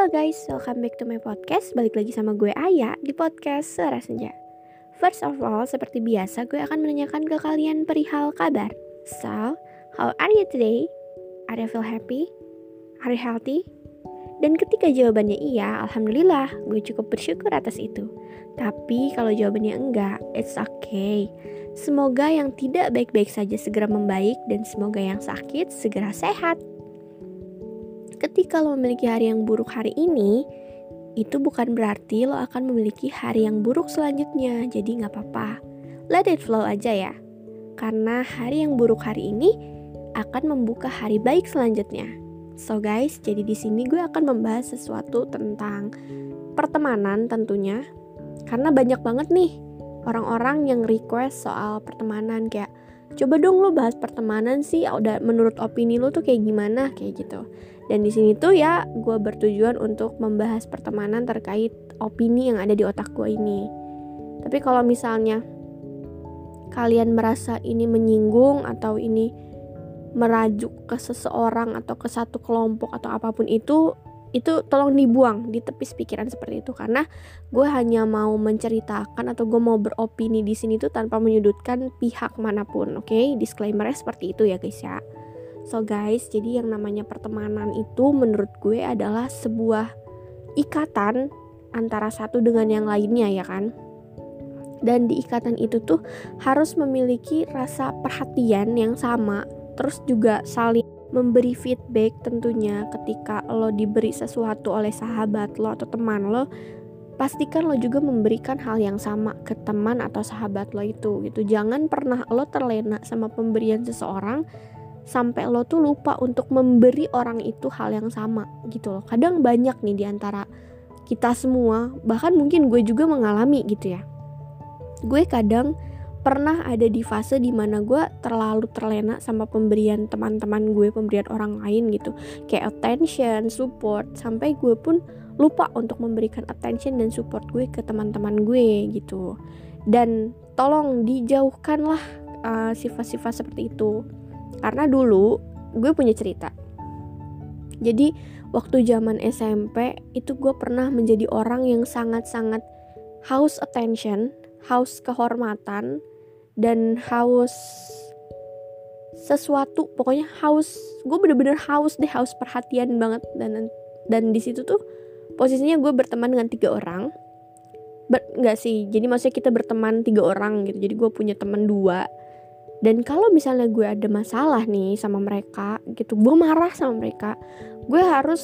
Halo guys, welcome back to my podcast Balik lagi sama gue Aya di podcast Suara Senja First of all, seperti biasa gue akan menanyakan ke kalian perihal kabar So, how are you today? Are you feel happy? Are you healthy? Dan ketika jawabannya iya, Alhamdulillah, gue cukup bersyukur atas itu. Tapi kalau jawabannya enggak, it's okay. Semoga yang tidak baik-baik saja segera membaik dan semoga yang sakit segera sehat. Ketika lo memiliki hari yang buruk hari ini, itu bukan berarti lo akan memiliki hari yang buruk selanjutnya. Jadi nggak apa-apa. Let it flow aja ya. Karena hari yang buruk hari ini akan membuka hari baik selanjutnya. So guys, jadi di sini gue akan membahas sesuatu tentang pertemanan tentunya. Karena banyak banget nih orang-orang yang request soal pertemanan kayak coba dong lo bahas pertemanan sih menurut opini lo tuh kayak gimana kayak gitu. Dan di sini tuh ya gue bertujuan untuk membahas pertemanan terkait opini yang ada di otak gue ini. Tapi kalau misalnya kalian merasa ini menyinggung atau ini merajuk ke seseorang atau ke satu kelompok atau apa pun itu itu tolong dibuang di tepis pikiran seperti itu karena gue hanya mau menceritakan atau gue mau beropini di sini tuh tanpa menyudutkan pihak mana pun oke okay? disclaimernya seperti itu ya guys ya so guys jadi yang namanya pertemanan itu menurut gue adalah sebuah ikatan antara satu dengan yang lainnya ya kan? Dan di ikatan itu tuh harus memiliki rasa perhatian yang sama. Terus juga saling memberi feedback tentunya ketika lo diberi sesuatu oleh sahabat lo atau teman lo pastikan lo juga memberikan hal yang sama ke teman atau sahabat lo itu gitu. Jangan pernah lo terlena sama pemberian seseorang sampai lo tuh lupa untuk memberi orang itu hal yang sama gitu loh. Kadang banyak nih di antara kita semua bahkan mungkin gue juga mengalami gitu ya. Gue kadang pernah ada di fase di mana gue terlalu terlena sama pemberian teman-teman gue, pemberian orang lain gitu, kayak attention, support, sampai gue pun lupa untuk memberikan attention dan support gue ke teman-teman gue gitu. Dan tolong dijauhkanlah uh, sifat-sifat seperti itu, karena dulu gue punya cerita. Jadi waktu zaman SMP itu gue pernah menjadi orang yang sangat-sangat haus attention, haus kehormatan, dan haus sesuatu. Pokoknya haus gue bener-bener haus deh haus perhatian banget. Dan dan di situ tuh posisinya gue berteman dengan tiga orang. Ber, nggak sih? Jadi maksudnya kita berteman tiga orang gitu. Jadi gue punya teman dua dan kalau misalnya gue ada masalah nih sama mereka gitu gue marah sama mereka gue harus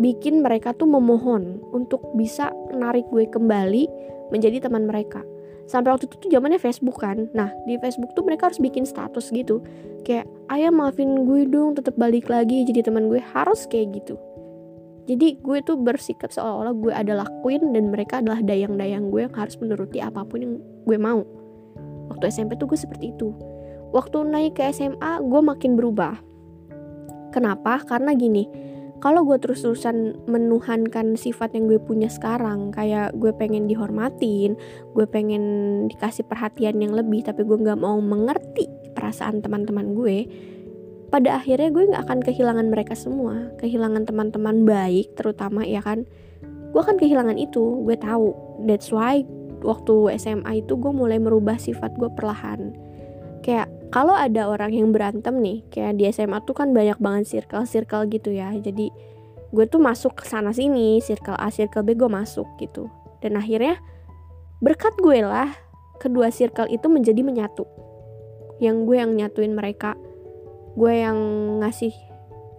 bikin mereka tuh memohon untuk bisa narik gue kembali menjadi teman mereka. Sampai waktu itu tuh zamannya Facebook kan. Nah di Facebook tuh mereka harus bikin status gitu. Kayak ayah maafin gue dong tetap balik lagi jadi teman gue. Harus kayak gitu. Jadi gue tuh bersikap seolah-olah gue adalah queen dan mereka adalah dayang-dayang gue yang harus menuruti apa pun yang gue mau waktu SMP tuh gue seperti itu. Waktu naik ke SMA gue makin berubah. Kenapa? Karena gini kalau gue terus-terusan menuhankan sifat yang gue punya sekarang kayak gue pengen dihormatin gue pengen dikasih perhatian yang lebih tapi gue nggak mau mengerti perasaan teman-teman gue pada akhirnya gue nggak akan kehilangan mereka semua. Kehilangan teman-teman baik terutama ya kan? Gue akan kehilangan itu gue tahu. That's why waktu SMA itu gue mulai merubah sifat gue perlahan. Kayak kalau ada orang yang berantem nih kayak di SMA tuh kan banyak banget circle-circle gitu ya. Jadi gue tuh masuk ke sana sini circle A circle B gue masuk gitu. Dan akhirnya berkat gue lah kedua circle itu menjadi menyatu. Yang gue yang nyatuin mereka. Gue yang ngasih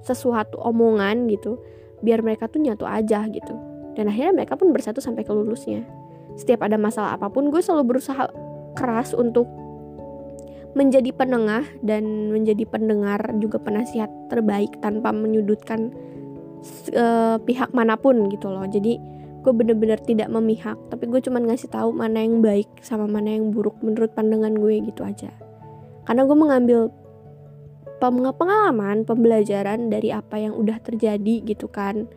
sesuatu omongan gitu biar mereka tuh nyatu aja gitu. Dan akhirnya mereka pun bersatu sampai ke lulusnya setiap ada masalah apa pun gue selalu berusaha keras untuk menjadi penengah dan menjadi pendengar juga penasihat terbaik tanpa menyudutkan uh, pihak mana pun gitu loh. Jadi gue bener-bener tidak memihak tapi gue cuma ngasih tahu mana yang baik sama mana yang buruk menurut pandangan gue gitu aja. Karena gue mengambil pengalaman pembelajaran dari apa yang udah terjadi gitu kan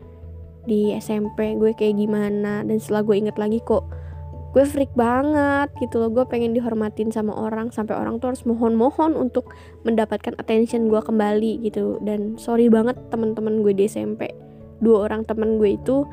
di SMP gue kayak gimana dan setelah gue inget lagi kok gue freak banget gitu loh. Gue pengen dihormatin sama orang. Sampai orang tuh harus mohon-mohon untuk mendapatkan attention gue kembali gitu. Dan sorry banget teman-teman gue di SMP dua orang teman gue itu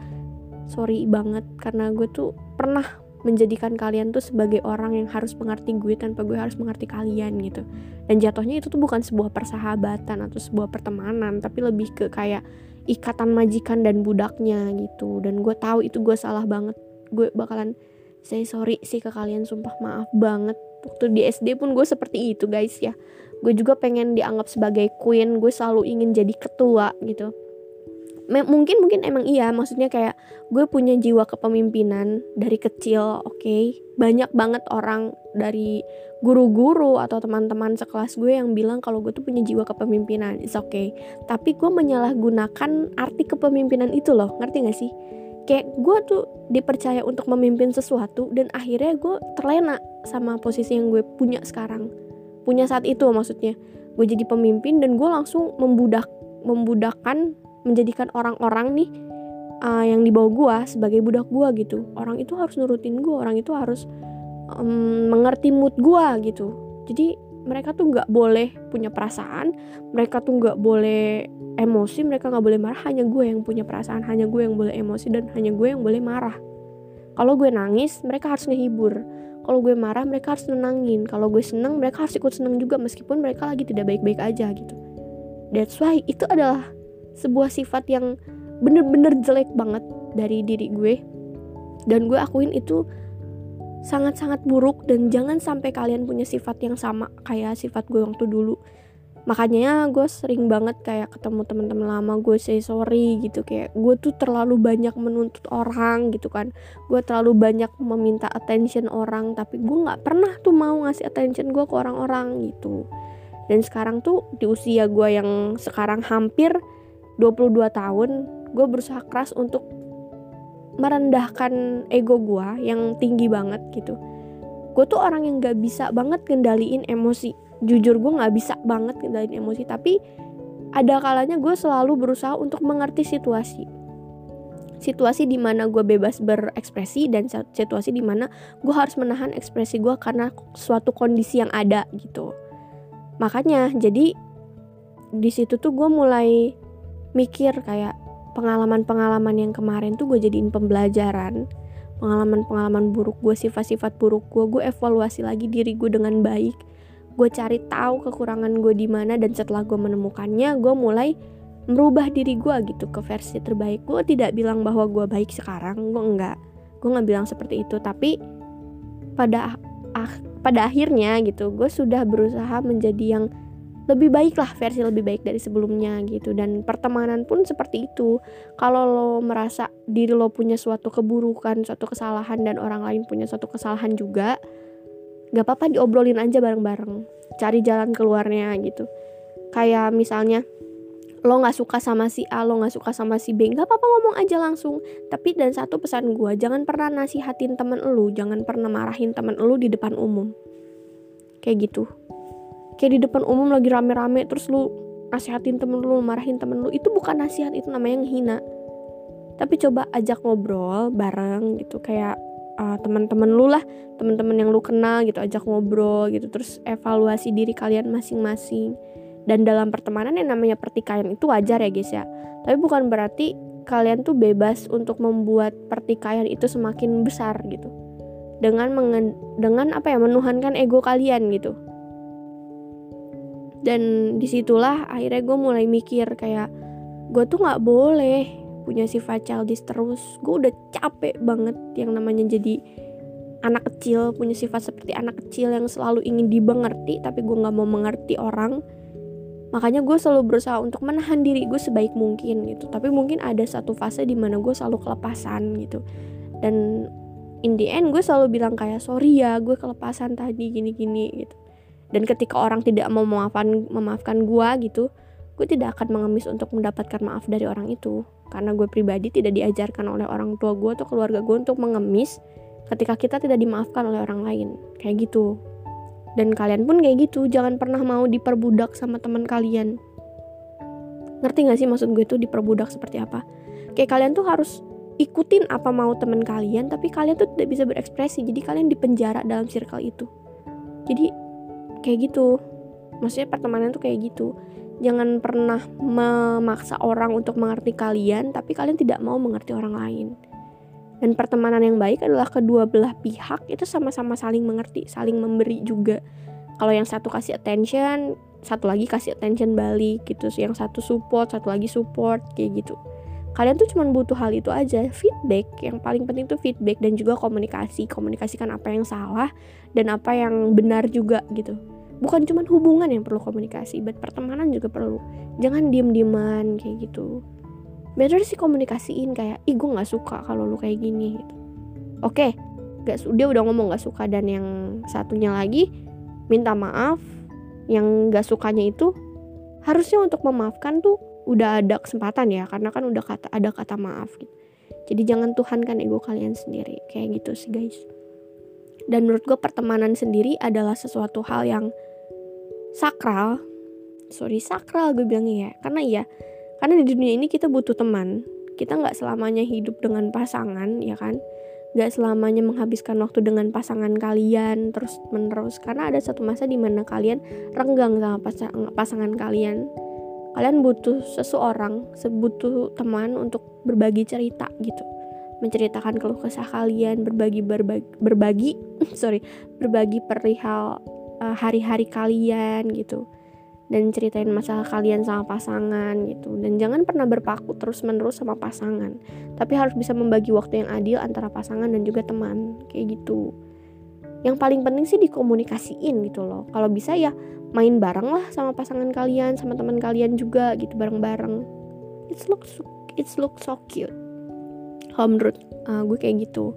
sorry banget. Karena gue tuh pernah menjadikan kalian tuh sebagai orang yang harus mengerti gue tanpa gue harus mengerti kalian gitu. Dan jatuhnya itu tuh bukan sebuah persahabatan atau sebuah pertemanan tapi lebih ke kayak ikatan majikan dan budaknya gitu. Dan gue tahu itu gue salah banget. Gue bakalan say sorry sih ke kalian sumpah maaf banget. Waktu di SD pun gue seperti itu guys ya. Gue juga pengen dianggap sebagai queen gue selalu ingin jadi ketua gitu. Mungkin mungkin emang iya maksudnya kayak gue punya jiwa kepemimpinan dari kecil oke? Okay? banyak banget orang dari guru-guru atau teman-teman sekelas gue yang bilang kalau gue tuh punya jiwa kepemimpinan it's okay. Tapi gue menyalahgunakan arti kepemimpinan itu loh ngerti gak sih kayak gue tuh dipercaya untuk memimpin sesuatu dan akhirnya gue terlena sama posisi yang gue punya sekarang. Punya saat itu maksudnya. Gue jadi pemimpin dan gue langsung membudak membudakkan menjadikan orang-orang nih uh, yang dibawa gue sebagai budak gue gitu. Orang itu harus nurutin gue orang itu harus um, mengerti mood gue gitu. Jadi mereka tuh nggak boleh punya perasaan mereka tuh nggak boleh emosi mereka nggak boleh marah hanya gue yang punya perasaan hanya gue yang boleh emosi dan hanya gue yang boleh marah. Kalau gue nangis mereka harus ngehibur. Kalau gue marah mereka harus nenangin. Kalau gue seneng mereka harus ikut seneng juga meskipun mereka lagi tidak baik-baik aja gitu. That's why itu adalah sebuah sifat yang bener-bener jelek banget dari diri gue. Dan gue akuin itu sangat-sangat buruk dan jangan sampai kalian punya sifat yang sama kayak sifat gue waktu dulu makanya gue sering banget kayak ketemu teman-teman lama gue say sorry gitu. Kayak gue tuh terlalu banyak menuntut orang gitu kan. Gue terlalu banyak meminta attention orang tapi gue nggak pernah tuh mau ngasih attention gue ke orang-orang gitu. Dan sekarang tuh di usia gue yang sekarang hampir 22 tahun gue berusaha keras untuk merendahkan ego gue yang tinggi banget gitu. Gue tuh orang yang gak bisa banget kendaliin emosi jujur gue gak bisa banget kendaliin emosi tapi ada kalanya gue selalu berusaha untuk mengerti situasi. Situasi di mana gue bebas berekspresi dan situasi di mana gue harus menahan ekspresi gue karena suatu kondisi yang ada gitu. Makanya jadi di situ tuh gue mulai mikir kayak pengalaman-pengalaman yang kemarin tuh gue jadiin pembelajaran. Pengalaman-pengalaman buruk gue sifat-sifat buruk gue gue evaluasi lagi diri gue dengan baik gue cari tahu kekurangan gue di mana dan setelah gue menemukannya gue mulai merubah diri gue gitu ke versi terbaik. Gue tidak bilang bahwa gue baik sekarang gue enggak. Gue nggak bilang seperti itu tapi pada ah, pada akhirnya gitu gue sudah berusaha menjadi yang lebih baik lah versi lebih baik dari sebelumnya gitu. Dan pertemanan pun seperti itu. Kalau lo merasa diri lo punya suatu keburukan suatu kesalahan dan orang lain punya suatu kesalahan juga gak apa-apa diobrolin aja bareng-bareng cari jalan keluarnya gitu. Kayak misalnya lo nggak suka sama si A lo nggak suka sama si B nggak apa-apa ngomong aja langsung. Tapi dan satu pesan gue jangan pernah nasihatin temen lo jangan pernah marahin temen lo di depan umum. Kayak gitu. Kayak di depan umum lagi rame-rame terus lu nasihatin temen lu marahin temen lu itu bukan nasihat itu namanya ngehina. Tapi coba ajak ngobrol bareng gitu kayak uh, teman-teman lu lah teman-teman yang lu kenal gitu ajak ngobrol gitu terus evaluasi diri kalian masing-masing. Dan dalam pertemanan yang namanya pertikaian itu wajar ya guys ya. Tapi bukan berarti kalian tuh bebas untuk membuat pertikaian itu semakin besar gitu. Dengan mengen dengan apa ya menuhankan ego kalian gitu. Dan di situlah akhirnya gue mulai mikir kayak gue tuh nggak boleh punya sifat childish terus. Gue udah capek banget yang namanya jadi anak kecil punya sifat seperti anak kecil yang selalu ingin dimengerti tapi gue nggak mau mengerti orang. Makanya gue selalu berusaha untuk menahan diri gue sebaik mungkin gitu. Tapi mungkin ada satu fase di mana gue selalu kelepasan gitu. Dan in the end gue selalu bilang kayak sorry ya gue kelepasan tadi gini-gini gitu. Dan ketika orang tidak mau memaafkan memaafkan gue gitu gue tidak akan mengemis untuk mendapatkan maaf dari orang itu karena gue pribadi tidak diajarkan oleh orang tua gue atau keluarga gue untuk mengemis ketika kita tidak dimaafkan oleh orang lain. Kayak gitu. Dan kalian pun kayak gitu. Jangan pernah mau diperbudak sama teman kalian. Ngerti gak sih maksud gue tuh diperbudak seperti apa? Kayak kalian tuh harus ikutin apa mau teman kalian tapi kalian tuh tidak bisa berekspresi. Jadi kalian dipenjara dalam circle itu. Jadi kayak gitu. Maksudnya pertemanan tuh kayak gitu jangan pernah memaksa orang untuk mengerti kalian tapi kalian tidak mau mengerti orang lain. Dan pertemanan yang baik adalah kedua belah pihak itu sama-sama saling mengerti saling memberi juga. Kalau yang satu kasih attention satu lagi kasih attention balik gitu. Yang satu support satu lagi support kayak gitu. Kalian tuh cuma butuh hal itu aja feedback. Yang paling penting tuh feedback dan juga komunikasi. Komunikasikan apa yang salah dan apa yang benar juga gitu bukan cuma hubungan yang perlu komunikasi but pertemanan juga perlu. Jangan diem dieman kayak gitu. Better sih komunikasiin kayak ih gue nggak suka kalau lu kayak gini gitu. Oke okay, gak dia udah ngomong nggak suka dan yang satunya lagi minta maaf yang gak sukanya itu harusnya untuk memaafkan tuh udah ada kesempatan ya karena kan udah kata ada kata maaf gitu. Jadi jangan tuhankan ego kalian sendiri kayak gitu sih guys. Dan menurut gue pertemanan sendiri adalah sesuatu hal yang sakral. Sorry sakral gue bilangnya ya. Karena iya karena di dunia ini kita butuh teman. Kita nggak selamanya hidup dengan pasangan ya kan? Nggak selamanya menghabiskan waktu dengan pasangan kalian terus menerus karena ada satu masa di mana kalian renggang sama pasangan kalian. Kalian butuh seseorang sebutuh teman untuk berbagi cerita gitu. Menceritakan keluh kesah kalian berbagi berbagi, berbagi sorry berbagi perihal uh, hari-hari kalian gitu. Dan ceritain masalah kalian sama pasangan gitu. Dan jangan pernah berpaku terus menerus sama pasangan. Tapi harus bisa membagi waktu yang adil antara pasangan dan juga teman. Kayak gitu. Yang paling penting sih dikomunikasiin gitu loh. Kalau bisa ya main bareng lah sama pasangan kalian sama teman kalian juga gitu bareng-bareng. It's look so, it's look so cute. Kalau menurut uh, gue kayak gitu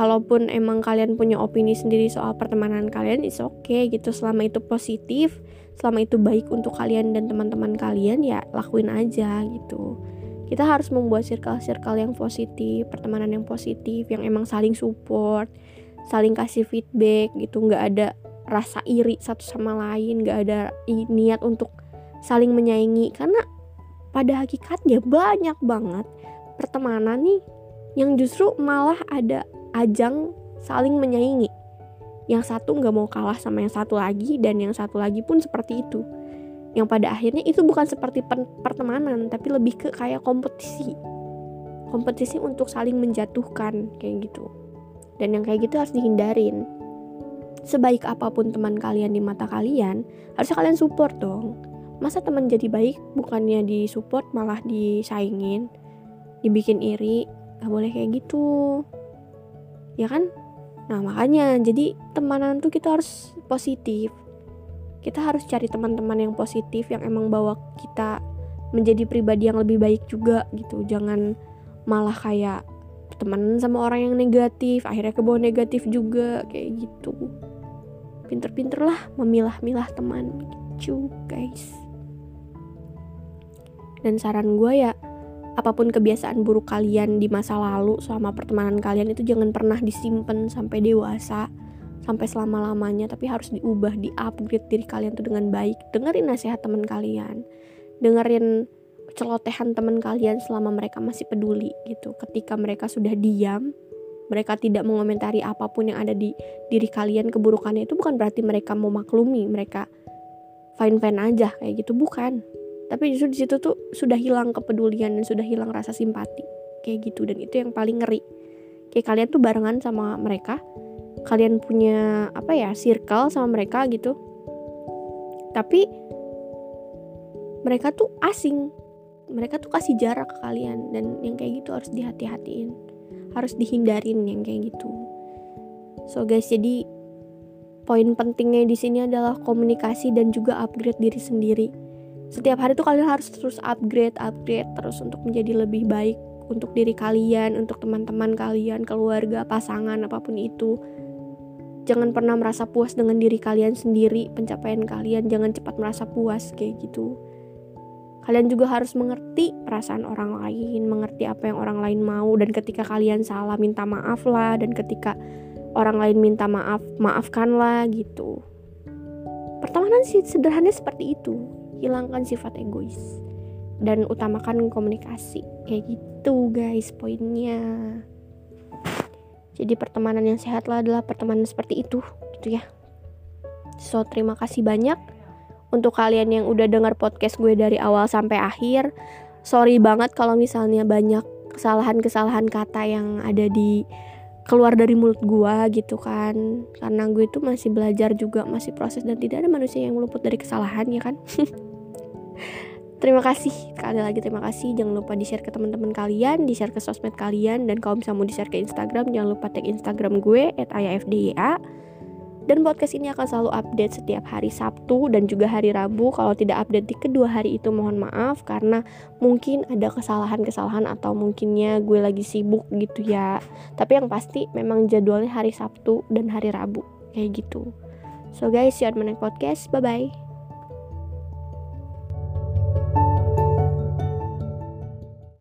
kalaupun emang kalian punya opini sendiri soal pertemanan kalian it's okay gitu. Selama itu positif selama itu baik untuk kalian dan teman-teman kalian ya lakuin aja gitu. Kita harus membuat circle-circle yang positif pertemanan yang positif yang emang saling support saling kasih feedback gitu. Nggak ada rasa iri satu sama lain nggak ada niat untuk saling menyaingi. Karena pada hakikatnya banyak banget pertemanan nih yang justru malah ada ajang saling menyaingi. Yang satu nggak mau kalah sama yang satu lagi dan yang satu lagi pun seperti itu. Yang pada akhirnya itu bukan seperti pertemanan tapi lebih ke kayak kompetisi. Kompetisi untuk saling menjatuhkan kayak gitu. Dan yang kayak gitu harus dihindarin. Sebaik apa pun teman kalian di mata kalian, harusnya kalian support dong. Masa teman jadi baik bukannya disupport malah disaingin, dibikin iri, gak boleh kayak gitu ya kan? Nah makanya jadi temanan tuh kita harus positif. Kita harus cari teman-teman yang positif yang emang bawa kita menjadi pribadi yang lebih baik juga gitu. Jangan malah kayak teman sama orang yang negatif akhirnya ke bawah negatif juga kayak gitu. Pinter-pinter lah memilah-milah teman gitu guys. Dan saran gue ya apa pun kebiasaan buruk kalian di masa lalu selama pertemanan kalian itu jangan pernah disimpan sampai dewasa sampai selama-lamanya tapi harus diubah di upgrade diri kalian tuh dengan baik. Dengerin nasihat teman kalian. Dengerin celotehan teman kalian selama mereka masih peduli gitu. Ketika mereka sudah diam mereka tidak mengomentari apa pun yang ada di diri kalian keburukannya itu bukan berarti mereka mau maklumi mereka fine fine aja kayak gitu. Bukan tapi justru di situ tuh sudah hilang kepedulian dan sudah hilang rasa simpati. Kayak gitu dan itu yang paling ngeri. Kayak kalian tuh barengan sama mereka kalian punya apa ya circle sama mereka gitu. Tapi mereka tuh asing. Mereka tuh kasih jarak ke kalian dan yang kayak gitu harus dihati-hatiin. Harus dihindarin yang kayak gitu. So guys jadi poin pentingnya di sini adalah komunikasi dan juga upgrade diri sendiri setiap hari tuh kalian harus terus upgrade upgrade terus untuk menjadi lebih baik untuk diri kalian untuk teman-teman kalian keluarga pasangan apa pun itu. Jangan pernah merasa puas dengan diri kalian sendiri pencapaian kalian. Jangan cepat merasa puas kayak gitu. Kalian juga harus mengerti perasaan orang lain mengerti apa yang orang lain mau. Dan ketika kalian salah minta maaf lah. Dan ketika orang lain minta maaf maafkanlah gitu. Pertemanan sih sederhana seperti itu hilangkan sifat egois dan utamakan komunikasi. Kayak gitu guys poinnya. Jadi pertemanan yang sehat lah adalah pertemanan seperti itu gitu ya. So terima kasih banyak untuk kalian yang udah dengar podcast gue dari awal sampai akhir. Sorry banget kalau misalnya banyak kesalahan-kesalahan kata yang ada di keluar dari mulut gue gitu kan. Karena gue itu masih belajar juga masih proses dan tidak ada manusia yang luput dari kesalahan ya kan terima kasih sekali lagi terima kasih jangan lupa di share ke teman-teman kalian di share ke sosmed kalian dan kalau misalnya mau di share ke Instagram jangan lupa tag Instagram gue @ayafdya dan podcast ini akan selalu update setiap hari Sabtu dan juga hari Rabu. Kalau tidak update di kedua hari itu mohon maaf karena mungkin ada kesalahan-kesalahan atau mungkinnya gue lagi sibuk gitu ya. Tapi yang pasti memang jadwalnya hari Sabtu dan hari Rabu kayak gitu. So guys, see you on my next podcast. Bye bye.